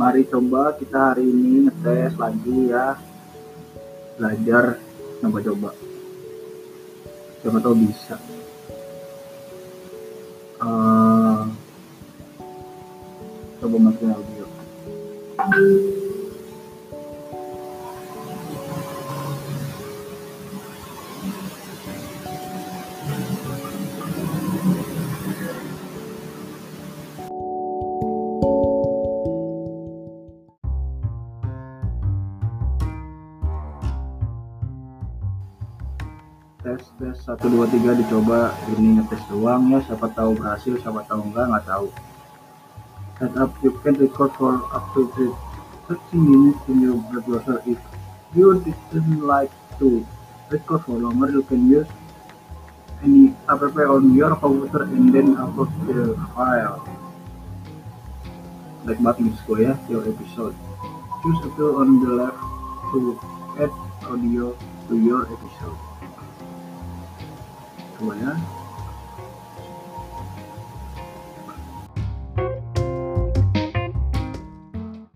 mari coba kita hari ini ngetes lagi ya. Belajar coba-coba. Siapa tahu bisa. Uh, coba masukin audio tes tes. Satu dua tiga dicoba. Ini ngetes doang ya. Siapa tahu berhasil siapa tahu enggak nggak tahu. Setup you can record for up to 30 minutes in your browser if you didn't like to record for longer you can use any app on your computer and then upload the file. Like button go ya your episode. Choose a tool on the left to add audio to your episode amanhã.